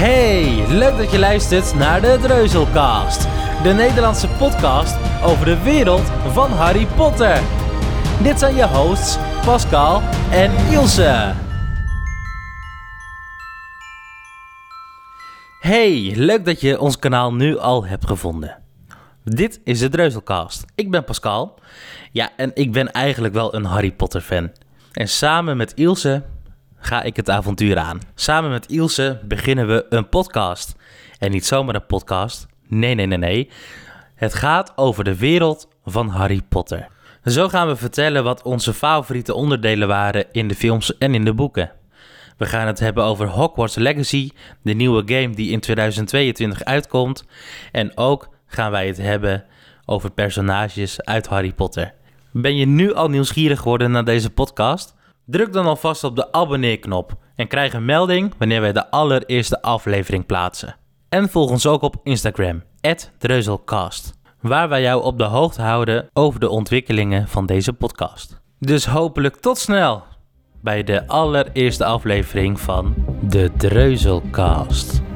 Hey, leuk dat je luistert naar de Dreuzelcast. De Nederlandse podcast over de wereld van Harry Potter. Dit zijn je hosts Pascal en Ilse. Hey, leuk dat je ons kanaal nu al hebt gevonden. Dit is de Dreuzelcast. Ik ben Pascal. Ja, en ik ben eigenlijk wel een Harry Potter fan. En samen met Ilse ga ik het avontuur aan. Samen met Ilse beginnen we een podcast. En niet zomaar een podcast. Nee, nee, nee, nee. Het gaat over de wereld van Harry Potter. Zo gaan we vertellen wat onze favoriete onderdelen waren in de films en in de boeken. We gaan het hebben over Hogwarts Legacy, de nieuwe game die in 2022 uitkomt. En ook gaan wij het hebben over personages uit Harry Potter. Ben je nu al nieuwsgierig geworden naar deze podcast? Druk dan alvast op de abonneerknop en krijg een melding wanneer wij de allereerste aflevering plaatsen. En volg ons ook op Instagram, @dreuzelcast, waar wij jou op de hoogte houden over de ontwikkelingen van deze podcast. Dus hopelijk tot snel bij de allereerste aflevering van de Dreuzelcast.